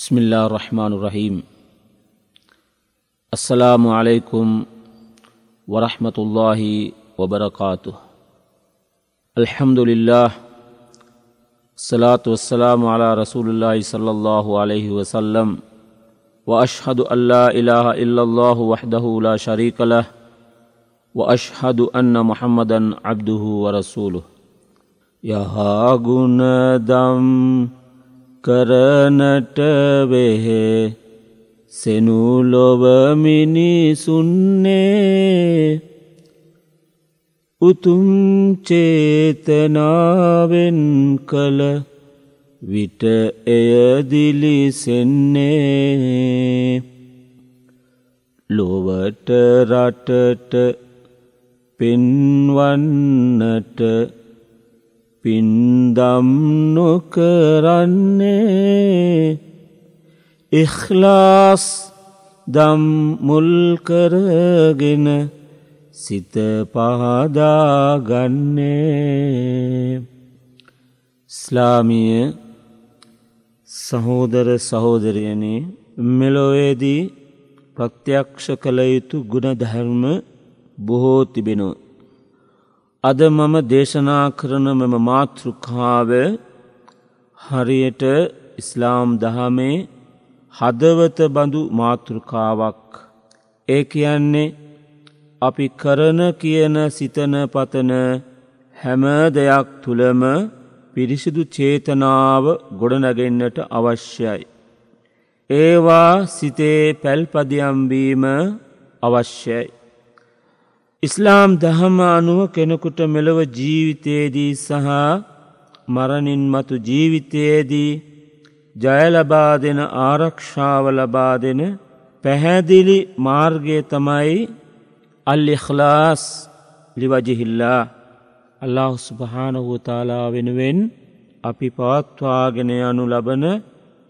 بسم الله الرحمن الرحيم السلام عليكم ورحمة الله وبركاته الحمد لله الصلاة والسلام على رسول الله صلى الله عليه وسلم وأشهد أن لا إله إلا الله وحده لا شريك له وأشهد أن محمدا عبده ورسوله يا هاغون دم කරනට වෙහෙ. සෙනුලොවමිනිසුන්නේ උතුම් චේතනාවෙන් කළ විට එයදිලිසෙන්නේ ලොවට රටට පෙන්වන්නට පින්දම් නොකරන්නේ ඉහ්ලාස් දම් මුල්කරගෙන සිත පහදාගන්නේ ස්ලාමිය සහෝදර සහෝදරයනේ මෙලොවේදී ප්‍රත්‍යක්ෂ කළ යුතු ගුණධර්ම බොහෝ තිබෙනවා. අද මම දේශනා කරන මෙම මාතෘකාව හරියට ඉස්ලාම් දහමේ හදවත බඳු මාතෘකාවක්. ඒ කියන්නේ අපි කරන කියන සිතන පතන හැම දෙයක් තුළම පිරිසිදු චේතනාව ගොඩනගෙන්න්නට අවශ්‍යයි. ඒවා සිතේ පැල්පදියම්වීම අවශ්‍යයි. ඉස්ලාම් දහම අනුව කෙනෙකුට මෙලොව ජීවිතයේදී සහ මරණින් මතු ජීවිතයේදී ජයලබා දෙන ආරක්ෂාව ලබා දෙන පැහැදිලි මාර්ගය තමයි අල්ලිඛලාස් ලිවජිහිල්ලා අල්له සුභානහුතාලා වෙනුවෙන් අපි පවත්වාගෙන යනු ලබන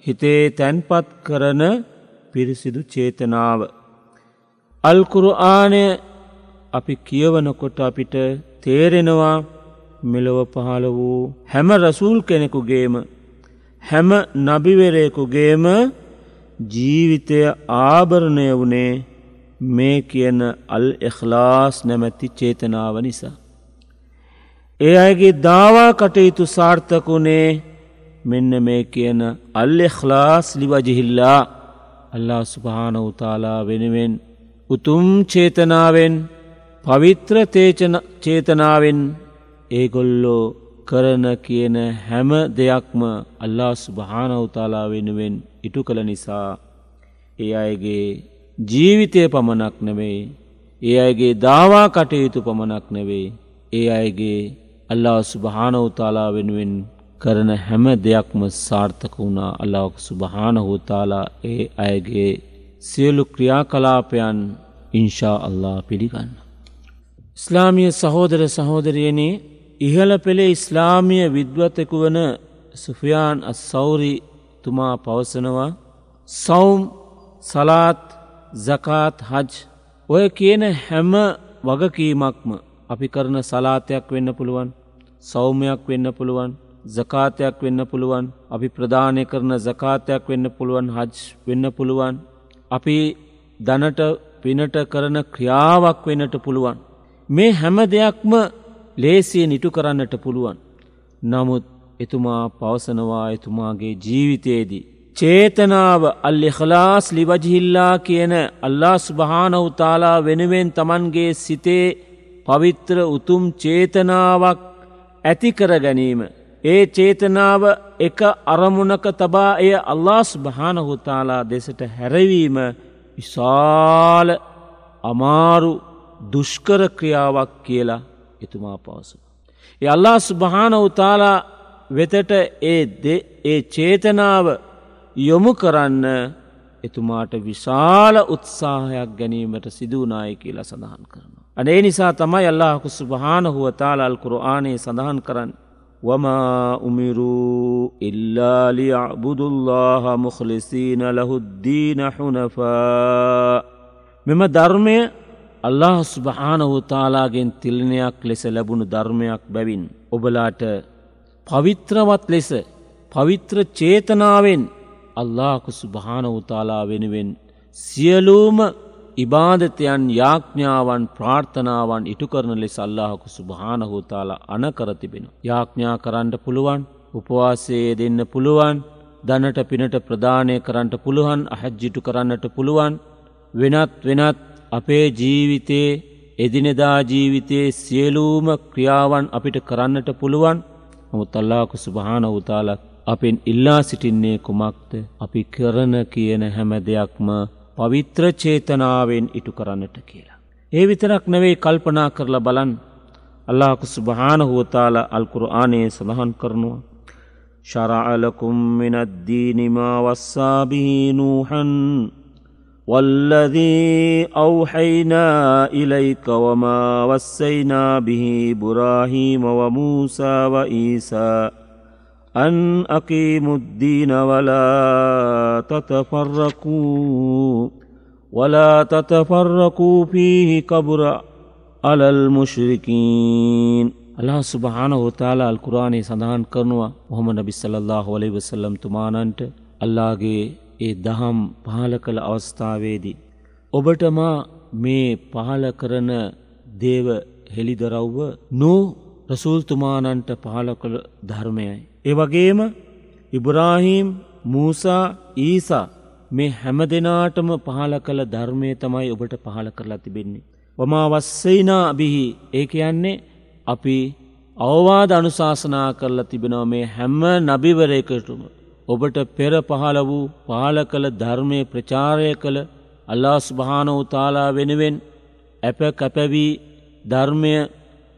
හිතේ තැන්පත් කරන පිරිසිදු චේතනාව. අල්කුරු ආනය අපි කියවනකොට අපිට තේරෙනවා මෙලොව පහළ වූ හැම රසූල් කෙනෙකුගේම හැම නබිවරයකුගේම ජීවිතය ආභරණය වනේ මේ කියන අල් එහ්ලාස් නැමැති චේතනාව නිසා. ඒ අයගේ දාවා කටයුතු සාර්ථකුණේ මෙන්න මේ කියන අල් එහ්ලාස් ලිවජිහිල්ලා අල්ලා සුභාන උතාලා වෙනුවෙන් උතුම් චේතනාවෙන් පවිත්‍ර චේතනාවෙන් ඒගොල්ලෝ කරන කියන හැම දෙයක්ම අල්ලා සුභානවතාලා වෙනුවෙන් ඉටු කළ නිසා ඒ අයගේ ජීවිතය පමණක් නෙවෙයි ඒ අයගේ දාවා කටයුතු පමණක් නෙවෙයි ඒ අයගේ අල්ලා සුභානවතාලා වෙනුවෙන් කරන හැම දෙයක්ම සාර්ථක වුණා අල්ලාක් සුභානහෝතාලා ඒ අයගේ සියලු ක්‍රියාකලාපයන් ඉංශා අල්ලා පිළිගන්න. ඉස්ලාමිය සහෝදර සහෝදරයන ඉහළ පෙළේ ඉස්ලාමිය විද්වතෙකු වන සුෆයාන් අස් සෞරි තුමා පවසනවා. සෞම් සලාත් සකාත් හජ් ඔය කියන හැම වගකීමක්ම අපි කරන සලාතයක් වෙන්න පුළුවන් සෞමයක් වෙන්න පුළුවන් ජකාතයක් වෙන්න පුළුවන් අපි ප්‍රධානය කරන ජකාතයක් වෙන්න පුළුවන් හජ් වෙන්න පුළුවන්. අපි දනට පිනට කරන ක්‍රියාවක් වෙනට පුළුවන්. මේ හැම දෙයක්ම ලේසිය නිටු කරන්නට පුළුවන්. නමුත් එතුමා පවසනවා එතුමාගේ ජීවිතයේදී. චේතනාව අල්ලිහලාස් ලිවජහිල්ලා කියන අල්ලා ස්භානවතාලා වෙනුවෙන් තමන්ගේ සිතේ පවිත්‍ර උතුම් චේතනාවක් ඇතිකර ගැනීම. ඒ චේතනාව එක අරමුණක තබා එය අල්ලාස් භානහුතාලා දෙසට හැරවීම විශාල අමාරු දුෂ්කර ක්‍රියාවක් කියලා එතුමා පවසු. ඒ අල්ලා ස්භානවතාලා වෙතට ඒ ඒ චේතනාව යොමු කරන්න එතුමාට විශාල උත්සාහයක් ගැනීමට සිදුවනාය කියලා සඳහන් කරනවා. අනේ නිසා තමයි අල්ලාහකු ස්භානහුව තාලාල් කුරආනේ සඳහන් කරන්න. وما أمروا إلا ليعبدوا الله مخلصين له الدين حنفاء මෙම ධර්මය අල්له ස්භානවතාලාගෙන් තිල්නයක් ලෙස ලැබුණු ධර්මයක් බැවින් ඔබලාට පවිත්‍රවත් ලෙස පවිත්‍ර චේතනාවෙන් අල්ලාකු සුභාන උතාලා වෙනුවෙන් සියලූම ඉබාධතයන් යාඥාවන් ප්‍රාර්ථනාවන් ඉටු කරන ලෙස අල්ලාහකු සුභානහෝතාලා අනකර තිබෙන. යාඥා කරන්නට පුළුවන් උපවාසයේ දෙන්න පුළුවන් දනට පිනට ප්‍රධානය කරන්නට පුළුවන් අහැජ්ජිටු කරන්නට පුළුවන් වෙනත් වෙනත් අපේ ජීවිතයේ එදිනෙදා ජීවිතයේ සියලූම ක්‍රියාවන් අපිට කරන්නට පුළුවන් නමුත් අල්ලාකු සුභාන උතාලක් අපෙන් ඉල්ලා සිටින්නේ කුමක්ද අපි කරන කියන හැම දෙයක්ම පවිත්‍ර චේතනාවෙන් ඉටු කරන්නට කියලා. ඒ විතරක් නැවේ කල්පනා කරලා බලන් අල්ලාකු සුභාන හුවතාල අල්කුරු ආනයේ සඳහන් කරනවා. شرع من الدين ما وصى به نوحا والذي أوحينا إليك وما وسينا به إبراهيم وموسى وإيسى أن أقيموا الدين ولا تتفرقوا ولا تتفرقوا فيه كبر على المشركين الله سبحانه وتعالى القرآن සඳහන් කරනවා මොහොම නබි සල්ලල්ලාහු අලයිහි වසල්ලම් තුමාණන්ට අල්ලාහගේ ඒ දහම් පහල කළ අවස්ථාවේදී ඔබටමා මේ පහල කරන දේව හෙළිදරව්ව නූ රසූල්තුමාණන්ට පහල කළ ධර්මයයි. ඒ වගේම ඉබ්‍රාහීම් මූසා ඊසා මේ හැම දෙනාටම පහල කළ ධර්මය තමයි ඔබට පහල කරලා තිබෙන්නේ. වමා වස්සයිනා බිහි. ඒ කියන්නේ අපි අවවාද අනුශාසනා කරලා තිබෙනව මේ හැම්ම නබිවරයකටම. ඔබට පෙර පහල වූ පාල කළ ධර්මය ප්‍රචාරය කළ අල්ලාස් භාන උතාලා වෙනුවෙන් ඇප කැපැවී ධර්මය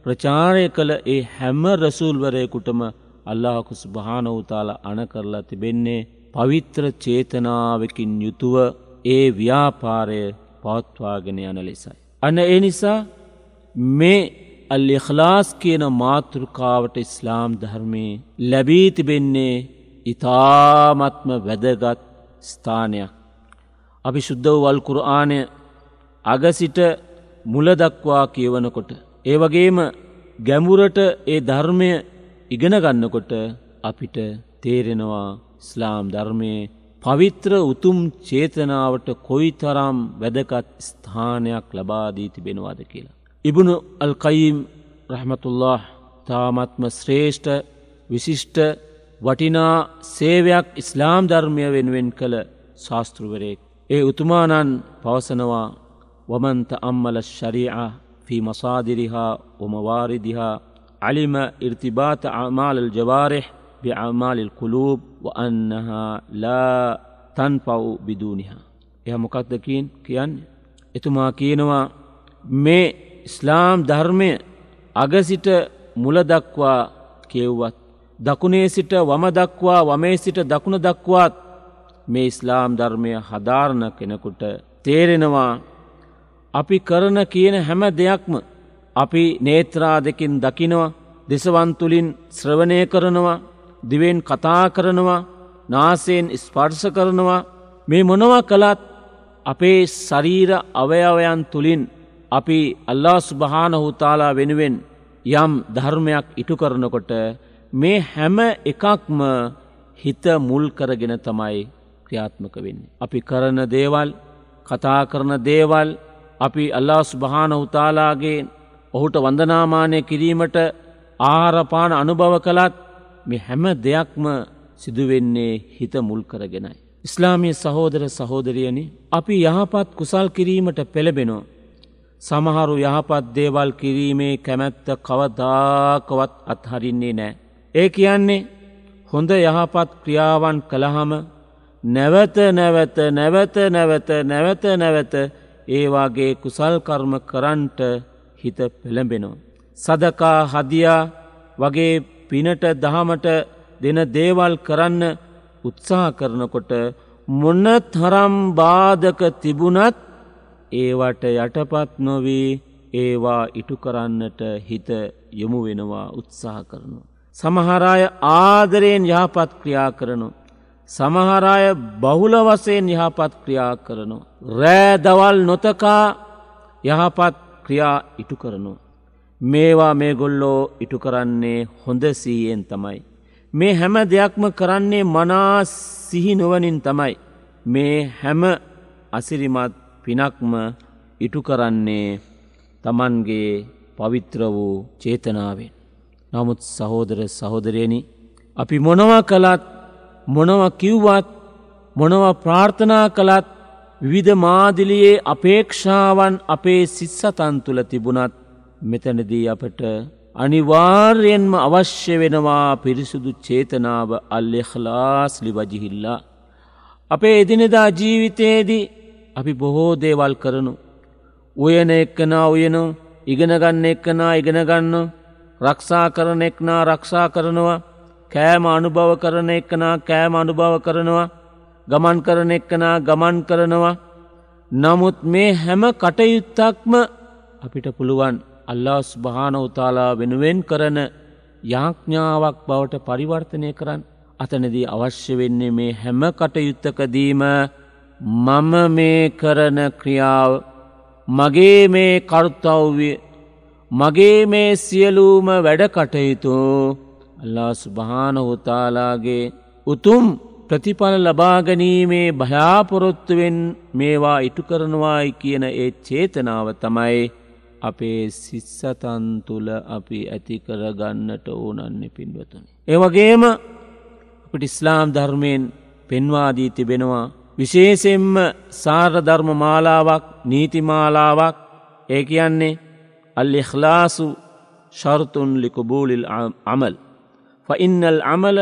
ප්‍රචාරය කළ ඒ හැම්ම රසූල්වරයකුටම අල්ලාහකු ස්භානවතාල අන කරලා තිබෙන්නේ පවිත්‍ර චේතනාවකින් යුතුව ඒ ව්‍යාපාරය පවත්වාගෙන යන ලෙසයි. අන්න ඒ නිසා මේ අල්ලිඛලාස් කියන මාතෘකාවට ඉස්ලාම් ධර්මයේ ලැබී තිබෙන්නේ ඉතාමත්ම වැදගත් ස්ථානයක්. අපි ශුද්ධ වල්කුරආනය අගසිට මුලදක්වා කියවනකොට. ඒ වගේම ගැඹුරට ඒ ධර්මය ඉගෙන ගන්නකොට අපිට තේරෙනවා ස්ලාම් ධර්මය පවිත්‍ර උතුම් චේතනාවට කොයි තරම් වැදකත් ස්ථානයක් ලබාදී තිබෙනවාද කියලා. ඉබුණු අල්කයිම් රහමතුල්له තාමත්ම ශ්‍රේෂ්ඨ විශිෂ්ට වටිනා සේවයක් ඉස්ලාම් ධර්මය වෙනුවෙන් කළ ශාස්තෘවරයෙක්. ඒ උතුමානන් පවසනවා වමන්ත අම්මල ශරීආ ෆී මසාදිරිහා ඔමවාරිදිහා علم ارتباط أعمال الجوارح بأعمال القلوب وأنها لا تنفع بدونها එහ මොකක්දකින් කියන්නේ එතුමා කියනවා මේ ඉස්ලාම් ධර්මය අගසිට මුලදක්වා කියව්වත් දකුණේ සිට වම දක්වා වමේ සිට දකුණ දක්වාත් මේ ඉස්ලාම් ධර්මය හදාරණ කෙනෙකුට තේරෙනවා අපි කරන කියන හැම දෙයක්ම අපි නේත්‍රා දෙකින් දකිනවා දෙසවන්තුලින් ශ්‍රවණය කරනවා දිවෙන් කතා කරනවා නාසයෙන් ස්පර්ශ කරනවා. මේ මොනවා කළත් අපේ ශරීර අවයවයන් තුළින් අපි අල්ලා සුභානහුතාලා වෙනුවෙන් යම් ධර්මයක් ඉටු කරනකොට මේ හැම එකක්ම හිත මුල් කරගෙන තමයි ක්‍රියාත්මක වෙන්නේ. අපි කරන දේවල් කතා කරන දේවල් අපි අල්ලා සුභානහුතාලාගේ ඔහුට වන්දනාමානය කිරීමට ආරපාන අනුභව කළත් මේ හැම දෙයක්ම සිදුවෙන්නේ හිත මුල් කරගෙනයි. ඉස්ලාමී සහෝදර සහෝදරියනි අපි යහපත් කුසල් කිරීමට පෙළබෙනෝ. සමහරු යහපත් දේවල් කිරීමේ කැමැත්ත කවදාකවත් අත්හරින්නේ නෑ. ඒ කියන්නේ හොඳ යහපත් ක්‍රියාවන් කළහම නැවත නැවත නැවත නැවත නැවත නැවත ඒවාගේ කුසල්කර්ම කරන්ට හිත පෙළඹෙනවා. සදකා හදියා වගේ පිනට දහමට දෙන දේවල් කරන්න උත්සාහ කරනකොට මොන්න තරම් බාධක තිබුණත් ඒවට යටපත් නොවී ඒවා ඉටු කරන්නට හිත යොමු වෙනවා උත්සාහ කරනවා. සමහරාය ආදරයෙන් යහපත් ක්‍රියා කරනු. සමහරාය බහුල වසයෙන් යහපත් ක්‍රියා කරනු. රෑදවල් නොතකා යහපත් ක්‍රියා ඉටු කරනු. මේවා මේ ගොල්ලෝ ඉටු කරන්නේ හොඳ සීයෙන් තමයි. මේ හැම දෙයක්ම කරන්නේ මනා සිහි නුවනින් තමයි. මේ හැම අසිරිමත් පිනක්ම ඉටු කරන්නේ තමන්ගේ පවිත්‍ර වූ චේතනාවෙන්. නමුත් සහෝදර සහෝදරයනි අපි මොනව කළත් මොනව කිව්වත් මොනව ප්‍රාර්ථනා කළත් විවිධ මාදිලියේ අපේක්ෂාවන් අපේ සිත්සතන් තුළ තිබුණත් මෙතනදී අපට අනිවාර්යෙන්ම අවශ්‍ය වෙනවා පිරිසුදු චේතනාව අල්ලෙහලාස් ලිවජිහිල්ලා. අපේ එදිනෙදා ජීවිතයේදී අපි බොහෝ දේවල් කරනු. උයන එක්කනා උයනු ඉගෙනගන්න එක්කනා ඉගෙනගන්න රක්ෂා කරන එක්නා රක්ෂා කරනවා කෑම අනුභව කරන එක්කනා කෑම අනුභව කරනවා ගමන් කරන එක්කනා ගමන් කරනවා. නමුත් මේ හැම කටයුත්තක්ම අපිට පුළුවන් අල්ලාස් භාන උතාලා වෙනුවෙන් කරන යාඥාවක් බවට පරිවර්තනය කරන්න. අතනදී අවශ්‍ය වෙන්නේ මේ හැම කටයුත්තකදීම මම මේ කරන ක්‍රියාව මගේ මේ කර්තව්‍ය මගේ මේ සියලූම වැඩ කටයුතු අල්ලා ස්භානහුතාලාගේ උතුම් ප්‍රතිඵල ලබාගනීමේ භයාපොරොත්තුවෙන් මේවා ඉටු කරනවායි කියන ඒ චේතනාව තමයි අපේ සිස්සතන් තුළ අපි ඇති කරගන්නට ඕනන්න පින්වතුනි. ඒවගේම අපට ඉස්ලාම් ධර්මයෙන් පෙන්වාදී තිබෙනවා විශේෂෙන්ම සාරධර්ම මාලාවක් නීතිමාලාවක් ඒ කියන්නේ අල් ඉඛලාසු ශර්තුන් ලිකුබූලිල් අමල්. ෆඉන්නල් අමල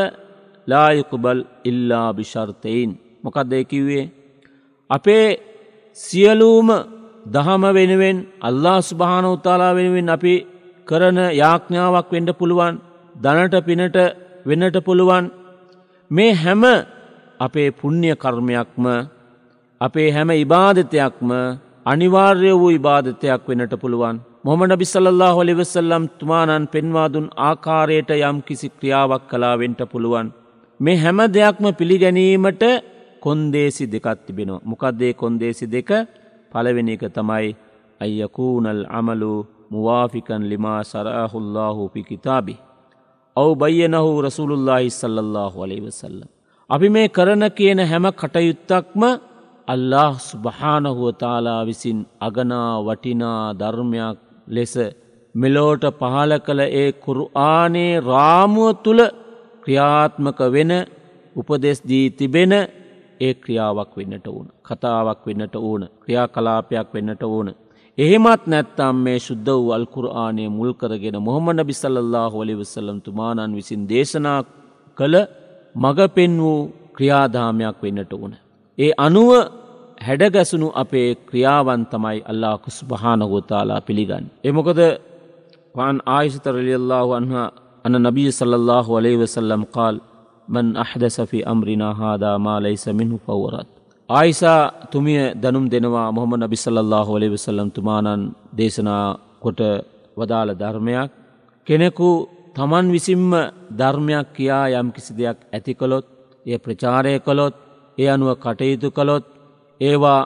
ලායකුබල් ඉල්ලා බිශර්තයින් මොකක්ද කිව්වේ. අපේ සියලූම දහම වෙනුවෙන් අල්ලා ස්භානවතාලා වෙනුවෙන් අපි කරන යාඥාවක් වෙන්ඩ පුළුවන් දනට පිනට වෙන්නට පුළුවන් මේ හැම අපේ පුුණ්්‍ය කර්මයක්ම අපේ හැම ඉබාධතයක්ම අනිවාර්ය වූ ඉබාධතයක් වෙනට පුළුවන්. මොමඩ බිසල්له ලිවෙසල්ලම් තුමානන් පෙන්වාදුන් ආකාරයට යම් කිසි ක්‍රියාවක් කලාවෙන්ට පුළුවන්. මේ හැම දෙයක්ම පිළිගැනීමට කොන්දේසි දෙකත් තිබෙනවා. මොකක්දේ කොන්දේසි දෙක පලවෙෙන එක තමයි අයකූනල් අමලු මුවාෆිකන් ලිමා සරහුල්ලාහු පිකිතාබි. ඔවු බයනහු රසුළුල්ලාහි සල්ලල්له අලේවසල්ල. අපි මේ කරන කියන හැම කටයුත්තක්ම අල්له ස්භානහුවතාලා විසින් අගනා වටිනා ධර්මයක් ලෙස මෙලෝට පහල කළ ඒ කුරුආනේ රාමුව තුළ ක්‍රියාත්මක වෙන උපදෙස් දී තිබෙන ඒ ක්‍රියාවක් වෙන්නට ඕන. කතාවක් වෙන්නට ඕන ක්‍රියා කලාපයක් වෙන්නට ඕන. එහෙමත් නැත්තම් මේ ශුද්ධ වූ අල්කුරආනය මුල් කරගෙන මොහොමඩ බිසල්له හොලිවසල්ලම් තුමානන් විසින් දේශනා කළ මග පෙන් වූ ක්‍රියාදාමයක් වෙන්නට ඕන. ඒ අනුව හැඩගැසුණු අපේ ක්‍රියාවන් තමයි අල්ලා කුස්භානගෝතාලා පිළිගන්න. එමොකද වාන් ආයිසිතරලියල්له අන්හ අන නබිය සල්له වලේවසල්ලම් කාල් මන් අහදසෆි අම්රිනා හාදා මාලයිස මින්හු පවරත්. ආයිසා තුමිය දැනුම් දෙනවා මොහොම නබිසල්له වලේවසල්ලම් තුමානන් දේශනා කොට වදාළ ධර්මයක් කෙනෙකු තමන් විසින්ම ධර්මයක් කියා යම් කිසි දෙයක් ඇති කළොත් ඒ ප්‍රචාරය කළොත් ඒ අනුව කටයුතු කළොත් ඒවා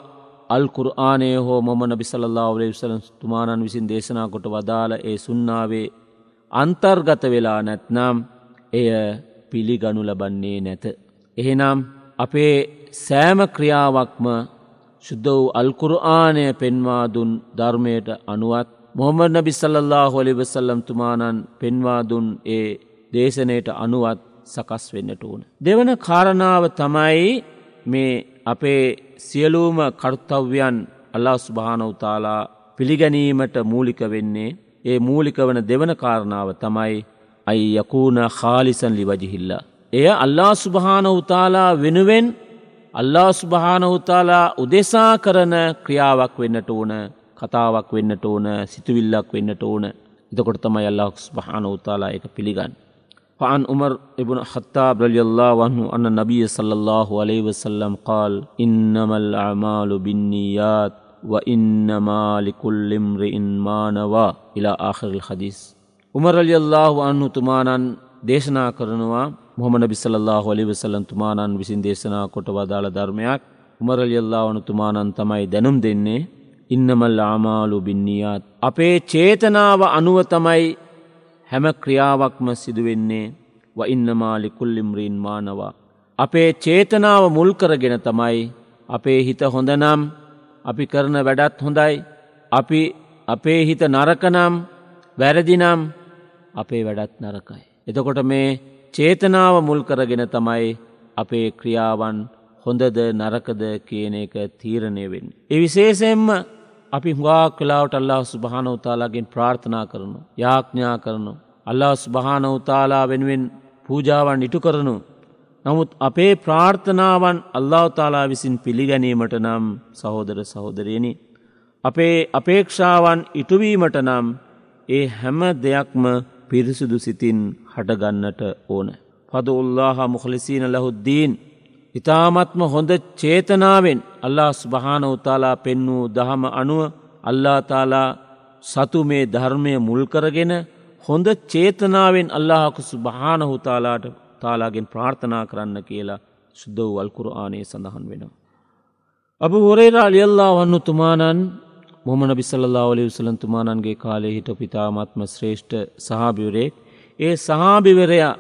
අල්කුර්ආනය හෝ මොම බිසල්ලාවලේ විසලන් තුමානන් විසින් දේශනා කොට වදාළ ඒ සුන්නාවේ අන්තර්ගත වෙලා නැත්නම් එය පිළිගනු ලබන්නේ නැත. එහෙනම් අපේ සෑම ක්‍රියාවක්ම ශුද්ධ වූ අල්කුරආනය පෙන්වාදුන් ධර්මයට අනුවත් මොහමද බිසල්ලා හොලිවසල්ලම් තුමානන් පෙන්වාදුන් ඒ දේශනයට අනුවත් සකස් වෙන්නට ඕන. දෙවන කාරණාව තමයි මේ අපේ සියලූම කර්තව්‍යයන් අල්ලා ස්භානවතාලා පිළිගැනීමට මූලික වෙන්නේ ඒ මූලික වන දෙවන කාරණාව තමයි අයි යකූන խාලිසන් ලිවජිහිල්ලා. එය අල්ලා ස්ුභානවතාලා වෙනුවෙන් අල්ලා ස්ුභානවතාලා උදෙසා කරන ක්‍රියාවක් වෙන්නට ඕන කතාවක් වෙන්නට ඕන සිතුවිල්ලක් වෙන්නට ඕන එතකොට තමයි අල්ලා ස්ුභානවතාලා එක පිළිගන්න. فعن عمر بن الخطاب رضي الله عنه أن النبي صلى الله عليه وسلم قال إنما الأعمال بالنيات وإنما لكل امرئ ما نوى. إلى آخر الحديث. උමර රලියල්ලාහු අන්නු තුමානන් දේශනා කරනවා. මොහම බිස්සල්له ලි වෙසල්ලන් තුමානන් විසින් දේශනා කොට වදාළ ධර්මයක්. උමරලියල්ලාවනු තුමානන් තමයි දැනුම් දෙන්නේ. ඉන්නමල් ආමාලු බින්නියාත්. අපේ චේතනාව අනුව තමයි හැම ක්‍රියාවක්ම සිදුවෙන්නේ ව ඉන්නමාලි කුල්ලිම්රීන් මානවා. අපේ චේතනාව මුල්කරගෙන තමයි අපේ හිත හොඳනම් අපි කරන වැඩත් හොඳයි අපි අපේ හිත නරකනම් වැරදිනම් අපේ වැඩත් නරකයි. එතකොට මේ චේතනාව මුල් කරගෙන තමයි අපේ ක්‍රියාවන් හොඳද නරකද කියන එක තීරණය වෙන්. එවිශේෂයෙන්ම අපි හුවා කලාවට අල්ලා සුභානවතාලාගෙන් ප්‍රාර්ථනා කරනු. යාඥා කරනු. අල්ලා ස්භානවතාලා වෙනුවෙන් පූජාවන් ඉටු කරනු. නමුත් අපේ ප්‍රාර්ථනාවන් අල්ලාවතාලා විසින් පිළිගැනීමට නම් සහෝදර සහෝදරයනි. අපේ අපේක්ෂාවන් ඉටුවීමට නම් ඒ හැම දෙයක්ම පිරිසිදු සිතින් හටගන්නට ඕන. පද උල්ලාහ මුහලිසීන ලහුද්දීන්. ඉතාමත්ම හොඳ චේතනාවෙන් අල්ලා ස්භාන උතාලා පෙන්නූ දහම අනුව අල්ලාතාලා සතු මේ ධර්මය මුල්කරගෙන හොඳ චේතනාවෙන් අල්ලාහකුසු භානහුතාලාට තාලාගෙන් ප්‍රාර්ථනා කරන්න කියලා සුද්ද වූ අල්කුර ආනයේ සඳහන් වෙනවා. අබ හොරේරා ලියල්ලා වන්නු තුමානන් මොමන බිසල්ලා ඔලි උසලන් තුමානන්ගේ කාලේ හිට පිතාමත්ම ශ්‍රේෂ්ඨ සහභිවරයෙක් ඒ සහාභිවරයා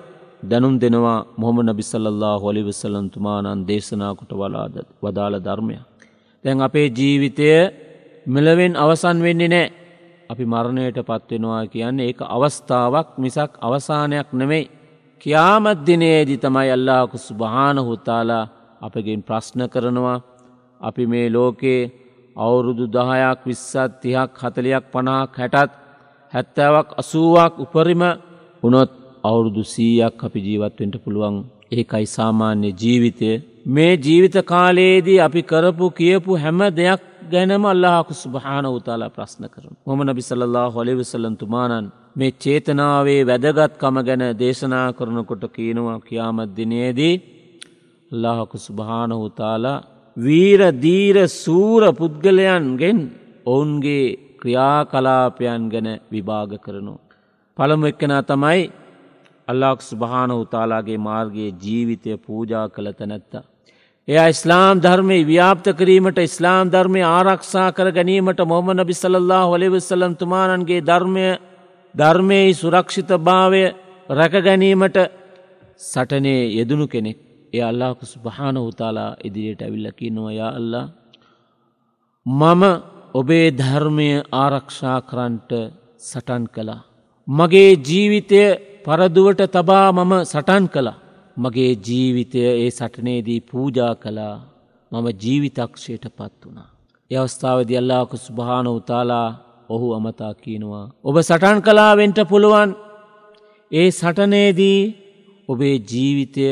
දැනුම් දෙනවා මොහම නබිසල්له හොලි විසලන් තුමානන් දේශනාකොට වලාද වදාළ ධර්මය. දැන් අපේ ජීවිතය මෙලවෙන් අවසන් වෙන්නේ නෑ අපි මරණයට පත්වෙනවා කියන්නේ ඒක අවස්ථාවක් මිසක් අවසානයක් නෙමෙයි. කියාමත් දිනයේදි තමයි අල්ලාකු සුභානහුතාලා අපගෙන් ප්‍රශ්න කරනවා අපි මේ ලෝකයේ අවුරුදු දහයක් විස්සත් තිහක් හතලයක් පනාක් හැටත් හැත්තෑවක් අසුවක් උපරිම උනොත් අවුරුදු සීයක් අපි ජීවත්වෙන්ට පුළුවන් ඒකයි සාමාන්‍ය ජීවිතය මේ ජීවිත කාලයේදී අපි කරපු කියපු හැම දෙයක් ගැනම අල්ලාහකු සුභාන උතාලා ප්‍රශ්න කරන. මොම නබිසල්له හොලිවිසල්ලන්තුමානන් මේ චේතනාවේ වැදගත්කම ගැන දේශනා කරනකොට කියනවා කියාමත්දිනයේදී අල්ලාහකු සුභාන උතාලා වීර දීර සූර පුද්ගලයන්ගෙන් ඔවුන්ගේ ක්‍රියාකලාපයන් ගැන විභාග කරනු. පළමු එක්කනා තමයි අල්ලාක් ස්භාන උතාලාගේ මාර්ගයේ ජීවිතය පූජා කළ තැනැත්තා. එයා ඉස්ලාම් ධර්මය ව්‍යාප්ත කිරීමට ඉස්ලාම් ධර්මය ආරක්ෂා කර ගැනීමට මොහම නබිසල්له හොලිවිස්සලම් තුමානන්ගේ ධර්මය ධර්මයේ සුරක්ෂිත භාවය රැකගැනීමට සටනේ යෙදනු කෙනෙක් එය අල්ලාකු ස්භාන උතාලා ඉදිරියට ඇවිල්ලකි නොයා අල්ලා මම ඔබේ ධර්මය ආරක්ෂා කරන්ට සටන් කළා. මගේ ජීවිතය පරදුවට තබා මම සටන් කළා. මගේ ජීවිතය ඒ සටනේදී පූජා කළා මම ජීවිතක්ෂයට පත් වුණා. යවස්ථාවද අල්ලාකු ස්භාන උතාලා ඔහු අමතා කියනවා. ඔබ සටන් කලාවෙන්ට පුළුවන් ඒ සටනේදී ඔබේ ජීවිතය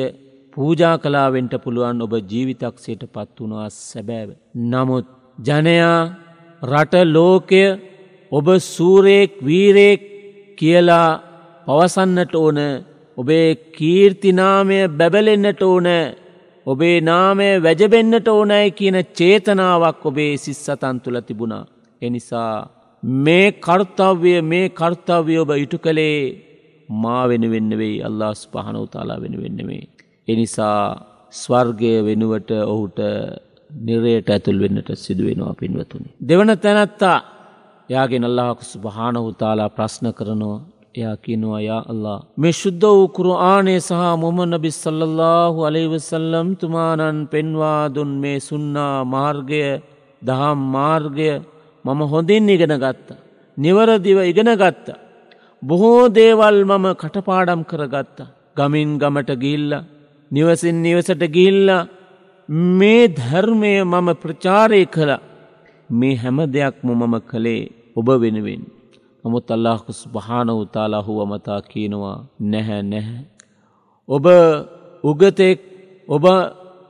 පූජා කලාවෙන්ට පුළුවන් ඔබ ජීවිතක්ෂයට පත් වුණවා සැබෑව. නමුත් ජනයා රට ලෝකය ඔබ සූරයෙක් වීරයෙක් කියලා පවසන්නට ඕන ඔබේ කීර්තිනාමය බැබලෙන්න්නට ඕන ඔබේ නාමය වැජබෙන්න්නට ඕනෑ කියන චේතනාවක් ඔබේ සිස්සතන් තුළ තිබුණා. එනිසා මේ කර්තව්‍ය මේ කර්තව්‍ය ඔබ ඉටු කළේ මා වෙන වෙන්න වෙයි අල්ලාස් පහන උතාලා වෙන වෙන්නවේ. එනිසා ස්වර්ගය වෙනුවට ඔහුට නිරයට ඇතුල් වෙන්නට සිදුවෙනවා පින්වතුනි. දෙවන තැනැත්තා යාගේ අල්ලාහකු සුභානහුතාලා ප්‍රශ්න කරනවා එයා කියනවා යා අල්ලා. මේ ශුද්ධ වූ කුරආනේ සහ මොම නබි සල්ලල්ලාහු අලයිවසල්ලම් තුමානන් පෙන්වා දුන් මේ සුන්නා මාර්ගය දහම් මාර්ගය මම හොඳින් ඉගෙන ගත්ත. නිවරදිව ඉගෙන ගත්ත. බොහෝ දේවල් මම කටපාඩම් කරගත්ත. ගමින් ගමට ගිල්ල නිවසින් නිවසට ගිල්ලා මේ ධර්මය මම ප්‍රචාරය කළ මේ හැම දෙයක්ම මම කළේ ඔබ වෙනුවෙන්. නමුත් අල්ලාහකුස් භාන උතාලා හුවමතා කියනවා නැහැ නැහැ. ඔබ උගතෙක් ඔබ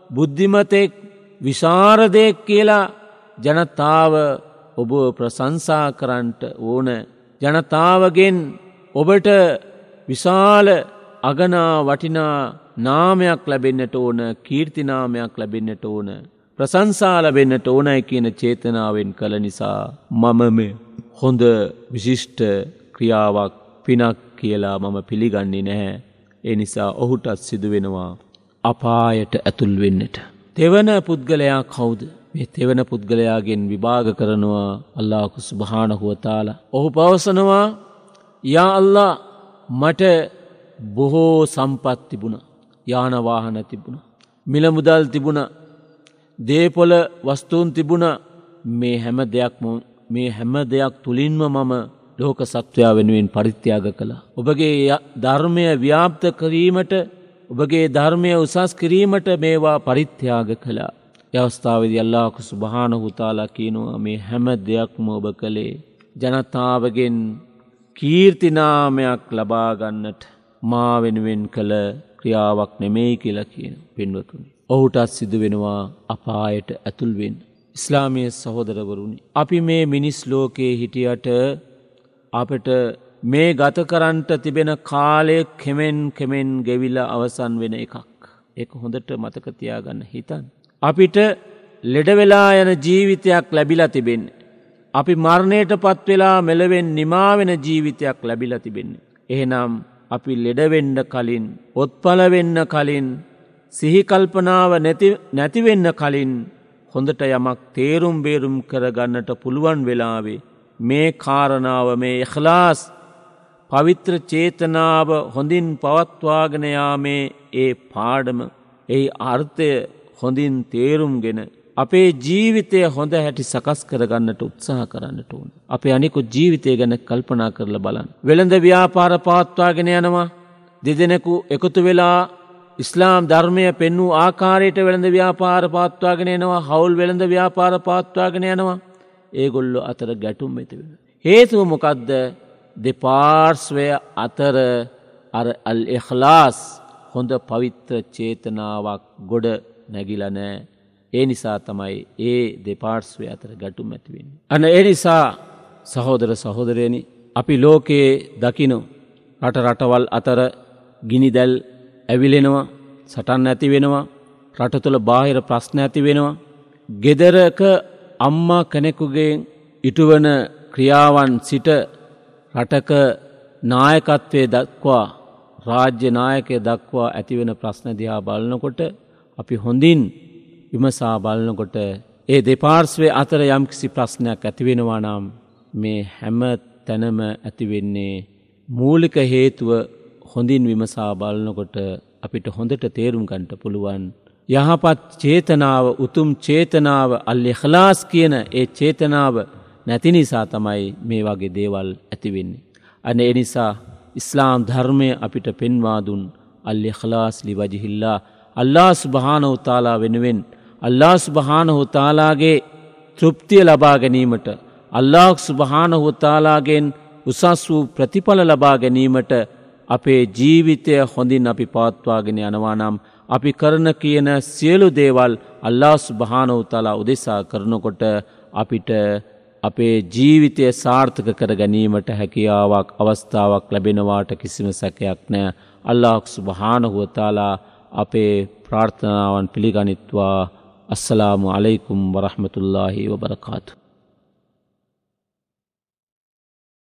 බුද්ධිමතෙක් විශාරදයෙක් කියලා ජනතාව ඔබ ප්‍රසංසා කරන්ට ඕන ජනතාවගෙන් ඔබට විශාල අගනා වටිනා නාමයක් ලැබෙන්න්නට ඕන කීර්තිනාමයක් ලැබෙන්න්නට ඕන ප්‍රසංසා ලැබෙන්න්නට ඕනයි කියන චේතනාවෙන් කළ නිසා මමම හොඳ විශිෂ්ට ක්‍රියාවක් පිනක් කියලා මම පිළිගන්නේ නැහැ. ඒ නිසා ඔහුටත් සිදුවෙනවා අපායට ඇතුල් වෙන්නට. තෙවන පුද්ගලයා කවුද මේ තෙවන පුද්ගලයාගෙන් විභාග කරනවා අල්ලාකුස් භානහුවතාලා. ඔහු පවසනවා යා අල්ලා මට බොහෝ සම්පත් තිබුණ යානවාහන තිබුණ. මිලමුදල් තිබුණ දේපොල වස්තුූන් තිබුණ මේ හැම දෙයක්ම මේ හැම දෙයක් තුළින්ම මම ලෝක සත්වයා වෙනුවෙන් පරිත්‍යාග කළා. ඔබගේ ධර්මය ව්‍යාප්ත කිරීමට ඔබගේ ධර්මය උසස් කිරීමට මේවා පරිත්‍යාග කළා. යවස්ථාවදි අල්ලාකු සුභානහුතාලා කියනවා මේ හැම දෙයක්ම ඔබ කළේ. ජනතාවගෙන් කීර්තිනාමයක් ලබාගන්නට මා වෙනුවෙන් කළ ක්‍රියාවක් නෙමෙයි කියලා කියන පෙන්වතුනි. ඔහුටත් සිදු වෙනවා අපායට ඇතුල්වෙන්. ඉස්ලාමය සහෝදරවරුණි. අපි මේ මිනිස් ලෝකයේ හිටියට අපට මේ ගත කරන්ට තිබෙන කාලය කෙමෙන් කෙමෙන් ගෙවිල අවසන් වෙන එකක්. එක හොඳට මතකතියාගන්න හිතන්. අපිට ලෙඩවෙලා යන ජීවිතයක් ලැබිලා තිබෙන්නේ. අපි මරණයට පත්වෙලා මෙලවෙන් නිමාවෙන ජීවිතයක් ලැබිලා තිබෙන්නේ. එහෙනම් අපි ලෙඩවෙන්න කලින් ඔත්පලවෙන්න කලින් සිහිකල්පනාව නැතිවෙන්න කලින් හොඳට යමක් තේරුම් බේරුම් කරගන්නට පුළුවන් වෙලාවේ මේ කාරණාව මේ එහලාස් පවිත්‍ර චේතනාව හොඳින් පවත්වාගෙනයාමේ ඒ පාඩම ඒ අර්ථය හොඳින් තේරුම්ගෙන අපේ ජීවිතය හොඳ හැටි සකස් කරගන්නට උත්සාහ කරන්නට ඕන. අප අනිකු ජීවිතය ගැන කල්පනා කරල බලන්. වෙළඳ ව්‍යාපාර පවත්වාගෙන යනවා දෙදෙනෙකු එකතු වෙලා ඉස්ලාම් ධර්මය පෙන්නූ ආකාරයට වෙළඳ ව්‍යාපාර පාත්වාගෙන එනවා හවුල් වෙළඳ ව්‍යාපාර පාත්වාගෙන යනවා ඒගොල්ලො අතර ගැටුම් ඇතිවෙන. හේතුව මොකක්ද දෙපාර්ස්වය අතර අර අල් එහලාස් හොඳ පවිත්‍ර චේතනාවක් ගොඩ නැගිලනෑ ඒ නිසා තමයි ඒ දෙපාර්ස්වය අතර ගැටුම් ඇතිවෙන්. අන ඒ නිසා සහෝදර සහෝදරයනි අපි ලෝකයේ දකිනු රට රටවල් අතර ගිනිදැල් ඇවිලෙනවා සටන් ඇති වෙනවා රට තුළ බාහිර ප්‍රශ්න ඇති වෙනවා. ගෙදරක අම්මා කෙනෙකුගේ ඉටුවන ක්‍රියාවන් සිට රටක නායකත්වය දක්වා රාජ්‍ය නායකය දක්වා ඇතිවෙන ප්‍රශ්න දිහා බලනකොට අපි හොඳින් විමසා බලනකොට ඒ දෙපාර්ස්වය අතර යම්කිසි ප්‍රශ්නයක් ඇතිවෙනවා නම් මේ හැම තැනම ඇතිවෙන්නේ මූලික හේතුව හොඳින් විමසා බලනකොට අපිට හොඳට තේරුම් ගන්ට පුළුවන්. යහපත් චේතනාව උතුම් චේතනාව අල්ලෙ හලාස් කියන ඒ චේතනාව නැති නිසා තමයි මේ වගේ දේවල් ඇතිවෙන්නේ. අන එනිසා ඉස්ලාම් ධර්මය අපිට පෙන්වාදුන් අල්ලෙ හලාස්ලි වජිහිල්ලා අල්ලා ස්භානවතාලා වෙනුවෙන් අල්ලා ස්භානහුතාලාගේ තෘප්තිය ලබා ගැනීමට අල්ලාහ් ස්භානහුතාලාගෙන් උසස් වූ ප්‍රතිඵල ලබා ගැනීමට අපේ ජීවිතය හොඳින් අපි පවත්වාගෙන යනවා නම් අපි කරන කියන සියලු දේවල් අල්ලාස් භානවතලා උදෙසා කරනකොට අපිට අපේ ජීවිතය සාර්ථක කර ගැනීමට හැකියාවක් අවස්ථාවක් ලැබෙනවාට කිසිම සැකයක් නෑ අල්ලාක්සු භානහුවතාලා අපේ ප්‍රාර්ථනාවන් පිළිගනිත්වා අස්සලාමු අලයිකුම් වරහමතුල්ලාහි වබරකාතු.